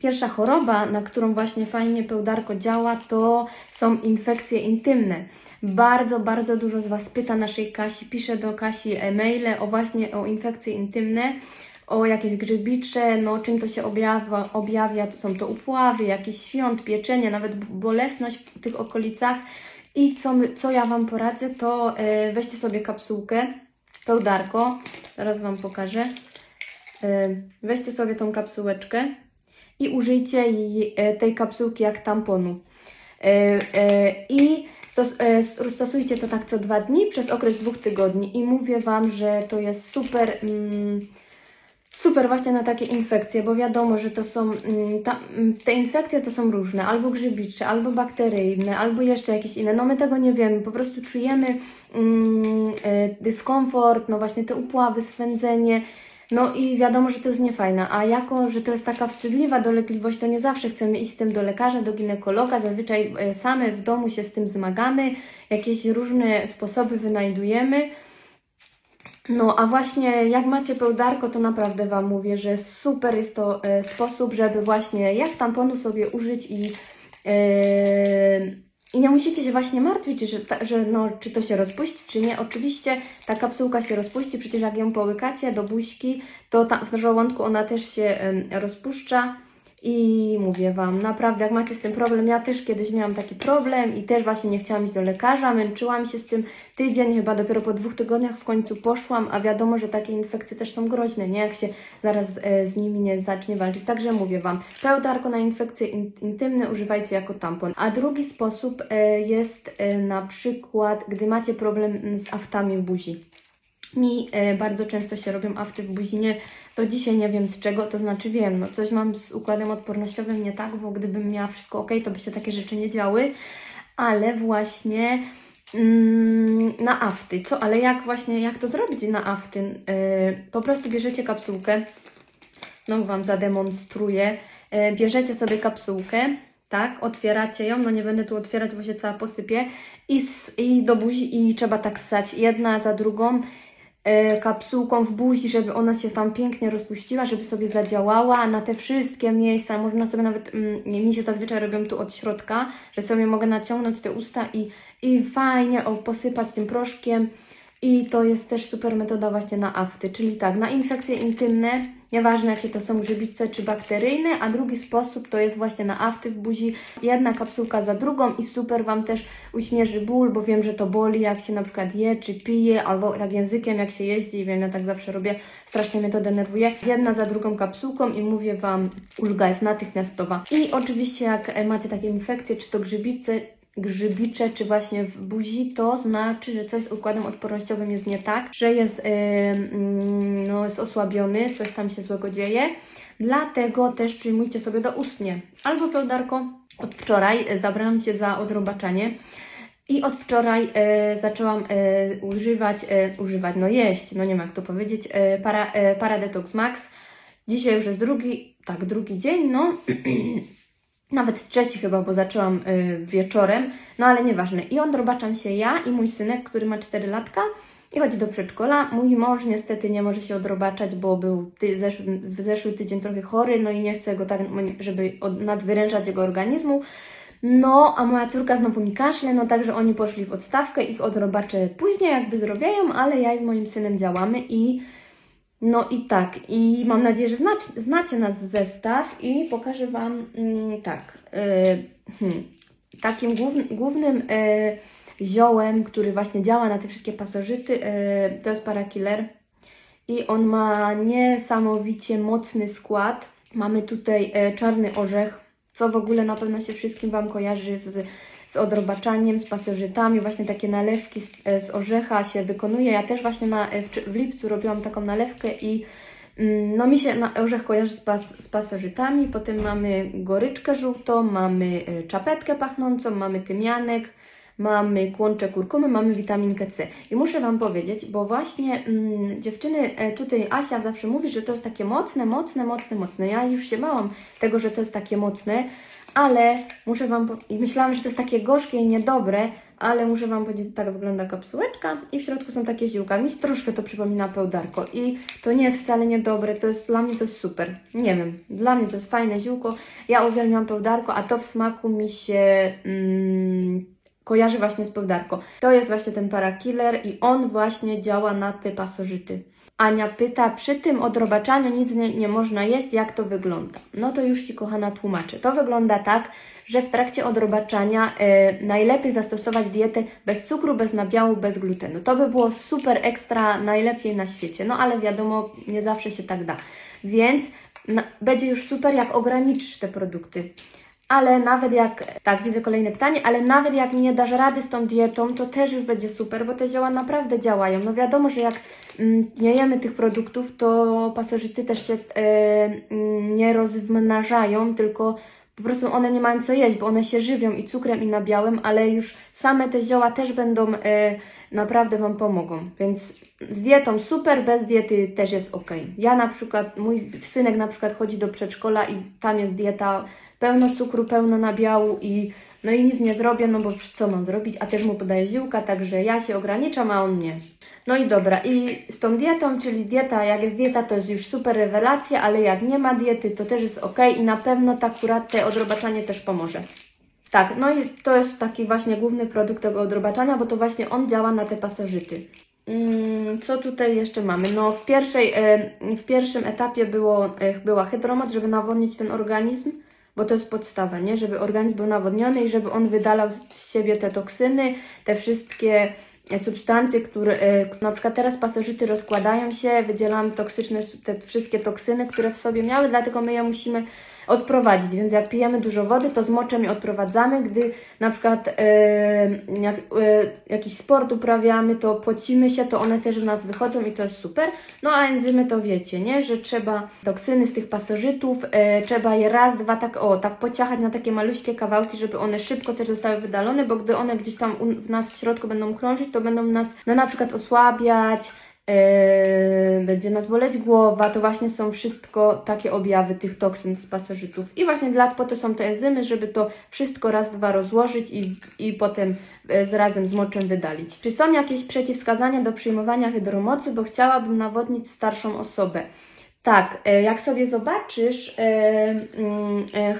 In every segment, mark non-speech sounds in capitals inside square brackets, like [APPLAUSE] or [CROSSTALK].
Pierwsza choroba, na którą właśnie fajnie pełdarko działa, to są infekcje intymne. Bardzo, bardzo dużo z Was pyta naszej Kasi, pisze do Kasi e-maile o właśnie o infekcje intymne, o jakieś grzybicze, no czym to się objawia, objawia, to są to upławy, jakiś świąt, pieczenie, nawet bolesność w tych okolicach. I co, my, co ja Wam poradzę, to e, weźcie sobie kapsułkę, pełdarko, teraz Wam pokażę. E, weźcie sobie tą kapsułeczkę i użyjcie jej, e, tej kapsułki jak tamponu. E, e, I stos, stosujcie to tak co dwa dni przez okres dwóch tygodni. I mówię Wam, że to jest super. Mm, Super właśnie na takie infekcje, bo wiadomo, że to są, mm, mm, te infekcje to są różne, albo grzybicze, albo bakteryjne, albo jeszcze jakieś inne. No my tego nie wiemy, po prostu czujemy dyskomfort, no właśnie te upławy, swędzenie, no i wiadomo, że to jest niefajne. A jako, że to jest taka wstydliwa dolegliwość, to nie zawsze chcemy iść z tym do lekarza, do ginekologa, zazwyczaj e, same w domu się z tym zmagamy, jakieś różne sposoby wynajdujemy. No, a właśnie jak macie pełdarko, to naprawdę Wam mówię, że super jest to e, sposób, żeby właśnie jak tamponu sobie użyć i, e, i nie musicie się właśnie martwić, że, ta, że no, czy to się rozpuści, czy nie. Oczywiście ta kapsułka się rozpuści, przecież jak ją połykacie do buźki, to ta, w żołądku ona też się e, rozpuszcza. I mówię Wam, naprawdę, jak macie z tym problem, ja też kiedyś miałam taki problem i też właśnie nie chciałam iść do lekarza, męczyłam się z tym tydzień, chyba dopiero po dwóch tygodniach w końcu poszłam, a wiadomo, że takie infekcje też są groźne, nie? Jak się zaraz e, z nimi nie zacznie walczyć. Także mówię Wam, pełdarko na infekcje in, intymne używajcie jako tampon. A drugi sposób e, jest e, na przykład, gdy macie problem z aftami w buzi. Mi e, bardzo często się robią afty w buzinie. Do dzisiaj nie wiem z czego, to znaczy wiem, no coś mam z układem odpornościowym nie tak, bo gdybym miała wszystko ok, to by się takie rzeczy nie działy, ale właśnie mm, na afty. Co, ale jak właśnie, jak to zrobić na afty? E, po prostu bierzecie kapsułkę, no Wam zademonstruję. E, bierzecie sobie kapsułkę, tak, otwieracie ją, no nie będę tu otwierać, bo się cała posypie i, i do buzi i trzeba tak ssać jedna za drugą kapsułką w buzi, żeby ona się tam pięknie rozpuściła, żeby sobie zadziałała na te wszystkie miejsca. Można sobie nawet, mm, mi się zazwyczaj robią tu od środka, że sobie mogę naciągnąć te usta i, i fajnie o, posypać tym proszkiem. I to jest też super metoda właśnie na afty, czyli tak, na infekcje intymne, nieważne jakie to są grzybice czy bakteryjne, a drugi sposób to jest właśnie na afty w buzi, jedna kapsułka za drugą i super Wam też uśmierzy ból, bo wiem, że to boli jak się na przykład je czy pije, albo tak językiem jak się jeździ, wiem, ja tak zawsze robię, strasznie mnie to denerwuje. Jedna za drugą kapsułką i mówię Wam, ulga jest natychmiastowa. I oczywiście jak macie takie infekcje, czy to grzybice, grzybicze, czy właśnie w buzi, to znaczy, że coś z układem odpornościowym jest nie tak, że jest, yy, no, jest osłabiony, coś tam się złego dzieje. Dlatego też przyjmujcie sobie do ustnie. Albo pełdarko, od wczoraj e, zabrałam Cię za odrobaczanie. I od wczoraj e, zaczęłam e, używać, e, używać, no jeść, no nie wiem jak to powiedzieć, e, para, e, Max. Dzisiaj już jest drugi, tak, drugi dzień, no. [CLEARS THROAT] Nawet trzeci chyba, bo zaczęłam y, wieczorem, no ale nieważne. I odrobaczam się ja i mój synek, który ma 4 latka i chodzi do przedszkola. Mój mąż niestety nie może się odrobaczać, bo był ty, zeszły, w zeszły tydzień trochę chory, no i nie chcę go tak, żeby od, nadwyrężać jego organizmu. No, a moja córka znowu mi kaszle, no także oni poszli w odstawkę, ich odrobaczę później, jak wyzdrowieją, ale ja z moim synem działamy i no i tak, i mam nadzieję, że znacie, znacie nas zestaw i pokażę Wam mm, tak. y, hmm, takim główny, głównym y, ziołem, który właśnie działa na te wszystkie pasożyty, y, to jest parakiller i on ma niesamowicie mocny skład. Mamy tutaj y, czarny orzech, co w ogóle na pewno się wszystkim Wam kojarzy z, z odrobaczaniem, z pasożytami. Właśnie takie nalewki z, e, z orzecha się wykonuje. Ja też właśnie na, w, w lipcu robiłam taką nalewkę i mm, no mi się na orzech kojarzy z, pas, z pasożytami. Potem mamy goryczkę żółtą, mamy e, czapetkę pachnącą, mamy tymianek, mamy kłącze kurkumy, mamy witaminkę C. I muszę Wam powiedzieć, bo właśnie mm, dziewczyny, e, tutaj Asia zawsze mówi, że to jest takie mocne, mocne, mocne, mocne. Ja już się bałam tego, że to jest takie mocne, ale muszę Wam, i myślałam, że to jest takie gorzkie i niedobre, ale muszę Wam powiedzieć, tak wygląda kapsułeczka i w środku są takie ziółka. Mi troszkę to przypomina pełdarko i to nie jest wcale niedobre, to jest, dla mnie to jest super. Nie wiem, dla mnie to jest fajne ziółko. Ja uwielbiam pełdarko, a to w smaku mi się... Mm, kojarzy właśnie z pełdarko. To jest właśnie ten parakiller i on właśnie działa na te pasożyty. Ania pyta, przy tym odrobaczaniu nic nie, nie można jeść, jak to wygląda? No to już Ci, kochana, tłumaczę. To wygląda tak, że w trakcie odrobaczania y, najlepiej zastosować dietę bez cukru, bez nabiału, bez glutenu. To by było super ekstra, najlepiej na świecie. No ale wiadomo, nie zawsze się tak da. Więc na, będzie już super, jak ograniczysz te produkty ale nawet jak, tak, widzę kolejne pytanie, ale nawet jak nie dasz rady z tą dietą, to też już będzie super, bo te zioła naprawdę działają. No wiadomo, że jak mm, nie jemy tych produktów, to pasożyty też się mm, nie rozmnażają, tylko po prostu one nie mają co jeść, bo one się żywią i cukrem, i nabiałem, ale już same te zioła też będą e, naprawdę Wam pomogą. Więc z dietą super, bez diety też jest ok. Ja na przykład, mój synek na przykład chodzi do przedszkola i tam jest dieta pełno cukru, pełno nabiału i no i nic nie zrobię, no bo co mam zrobić, a też mu podaję ziółka, także ja się ograniczam, a on nie. No i dobra, i z tą dietą, czyli dieta, jak jest dieta, to jest już super rewelacja, ale jak nie ma diety, to też jest ok i na pewno akurat te odrobaczanie też pomoże. Tak, no i to jest taki właśnie główny produkt tego odrobaczania, bo to właśnie on działa na te pasożyty. Mm, co tutaj jeszcze mamy? No w, pierwszej, w pierwszym etapie było, e, była hydromoc, żeby nawodnić ten organizm bo to jest podstawa, nie? Żeby organizm był nawodniony i żeby on wydalał z siebie te toksyny, te wszystkie substancje, które e, na przykład teraz pasożyty rozkładają się, wydzielamy toksyczne, te wszystkie toksyny, które w sobie miały, dlatego my je musimy odprowadzić. Więc jak pijemy dużo wody, to z moczem je odprowadzamy. Gdy na przykład jak, e, jakiś sport uprawiamy, to pocimy się, to one też w nas wychodzą i to jest super. No a enzymy to wiecie, nie? Że trzeba toksyny z tych pasożytów, e, trzeba je raz, dwa, tak o, tak pociachać na takie maluśkie kawałki, żeby one szybko też zostały wydalone, bo gdy one gdzieś tam u, w nas w środku będą krążyć, to będą nas no na przykład osłabiać, Yy, będzie nas boleć głowa, to właśnie są wszystko takie objawy tych toksyn z pasożytów. I właśnie dla po to są te enzymy, żeby to wszystko raz, dwa rozłożyć i, i potem yy, z razem z moczem wydalić. Czy są jakieś przeciwwskazania do przyjmowania hydromocy, bo chciałabym nawodnić starszą osobę? Tak, yy, jak sobie zobaczysz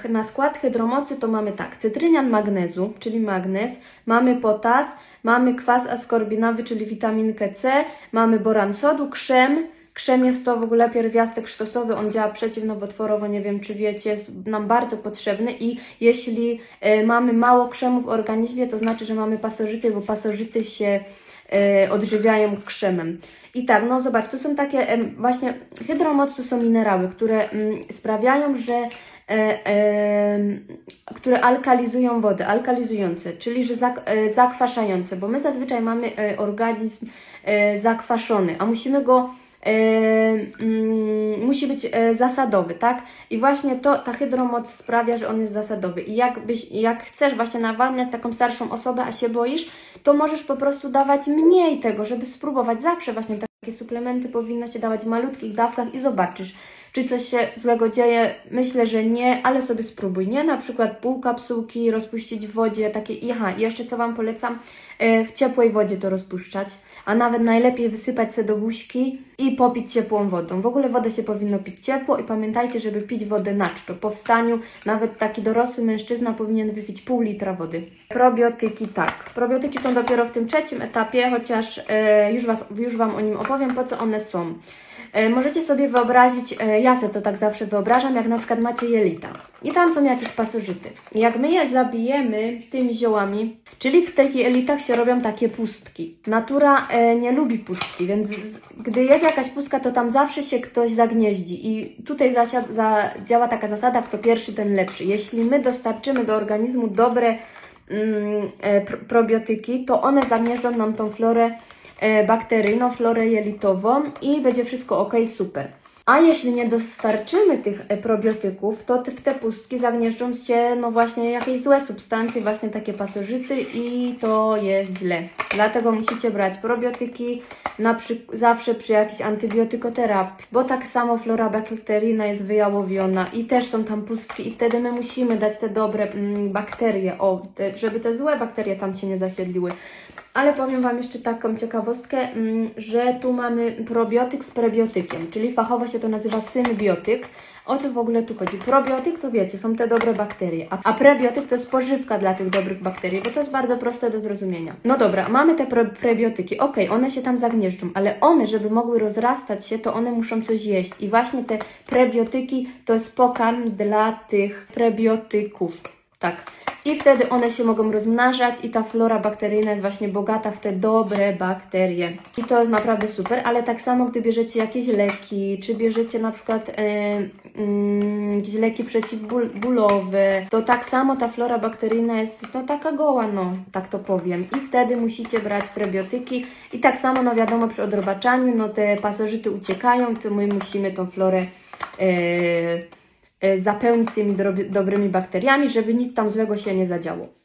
na skład hydromocy, to mamy tak, cytrynian magnezu, czyli magnez, mamy potas, Mamy kwas askorbinowy, czyli witaminkę C, mamy boran sodu, krzem. Krzem jest to w ogóle pierwiastek sztosowy, on działa przeciwnowotworowo, nie wiem czy wiecie, jest nam bardzo potrzebny i jeśli mamy mało krzemu w organizmie, to znaczy, że mamy pasożyty, bo pasożyty się odżywiają krzemem. I tak, no zobacz, to są takie właśnie hydromoc, to są minerały, które mm, sprawiają, że E, e, które alkalizują wodę, alkalizujące, czyli że e, zakwaszające, bo my zazwyczaj mamy organizm zakwaszony, a musimy go musi być zasadowy, tak? I właśnie to, ta hydromoc sprawia, że on jest zasadowy. I jakbyś, jak chcesz właśnie nawadniać taką starszą osobę, a się boisz, to możesz po prostu dawać mniej tego, żeby spróbować. Zawsze właśnie takie suplementy powinno się dawać w malutkich dawkach i zobaczysz, czy coś się złego dzieje? Myślę, że nie, ale sobie spróbuj, nie? Na przykład pół kapsułki rozpuścić w wodzie, takie, aha, jeszcze co Wam polecam, e, w ciepłej wodzie to rozpuszczać, a nawet najlepiej wysypać se do buźki i popić ciepłą wodą. W ogóle wodę się powinno pić ciepło i pamiętajcie, żeby pić wodę na czczo. Po wstaniu nawet taki dorosły mężczyzna powinien wypić pół litra wody. Probiotyki tak. Probiotyki są dopiero w tym trzecim etapie, chociaż e, już, was, już Wam o nim opowiem, po co one są. E, możecie sobie wyobrazić, e, ja sobie to tak zawsze wyobrażam, jak na przykład macie jelita i tam są jakieś pasożyty. Jak my je zabijemy tymi ziołami, czyli w tych jelitach się robią takie pustki. Natura e, nie lubi pustki, więc gdy jest jakaś pustka, to tam zawsze się ktoś zagnieździ i tutaj działa taka zasada, kto pierwszy, ten lepszy. Jeśli my dostarczymy do organizmu dobre mm, probiotyki, to one zagnieżdżą nam tą florę bakteryjną, florę jelitową i będzie wszystko ok, super. A jeśli nie dostarczymy tych e, probiotyków, to w te pustki zagnieżdżą się no właśnie jakieś złe substancje, właśnie takie pasożyty i to jest źle. Dlatego musicie brać probiotyki na przy, zawsze przy jakiejś antybiotykoterapii, bo tak samo flora bakteryjna jest wyjałowiona i też są tam pustki i wtedy my musimy dać te dobre mm, bakterie, o, te, żeby te złe bakterie tam się nie zasiedliły. Ale powiem Wam jeszcze taką ciekawostkę, mm, że tu mamy probiotyk z prebiotykiem, czyli fachowo się to nazywa symbiotyk. O co w ogóle tu chodzi? Probiotyk to wiecie, są te dobre bakterie, a, a prebiotyk to jest pożywka dla tych dobrych bakterii, bo to jest bardzo proste do zrozumienia. No dobra, mamy te pre prebiotyki, okej, one się tam zagnieżdżą, ale one, żeby mogły rozrastać się, to one muszą coś jeść i właśnie te prebiotyki to jest pokarm dla tych prebiotyków. Tak. I wtedy one się mogą rozmnażać i ta flora bakteryjna jest właśnie bogata w te dobre bakterie. I to jest naprawdę super, ale tak samo gdy bierzecie jakieś leki, czy bierzecie na przykład e, mm, jakieś leki przeciwbólowe, to tak samo ta flora bakteryjna jest no taka goła, no tak to powiem. I wtedy musicie brać prebiotyki i tak samo no wiadomo przy odrobaczaniu, no te pasożyty uciekają, to my musimy tą florę e, zapełnić tymi dobrymi bakteriami, żeby nic tam złego się nie zadziało.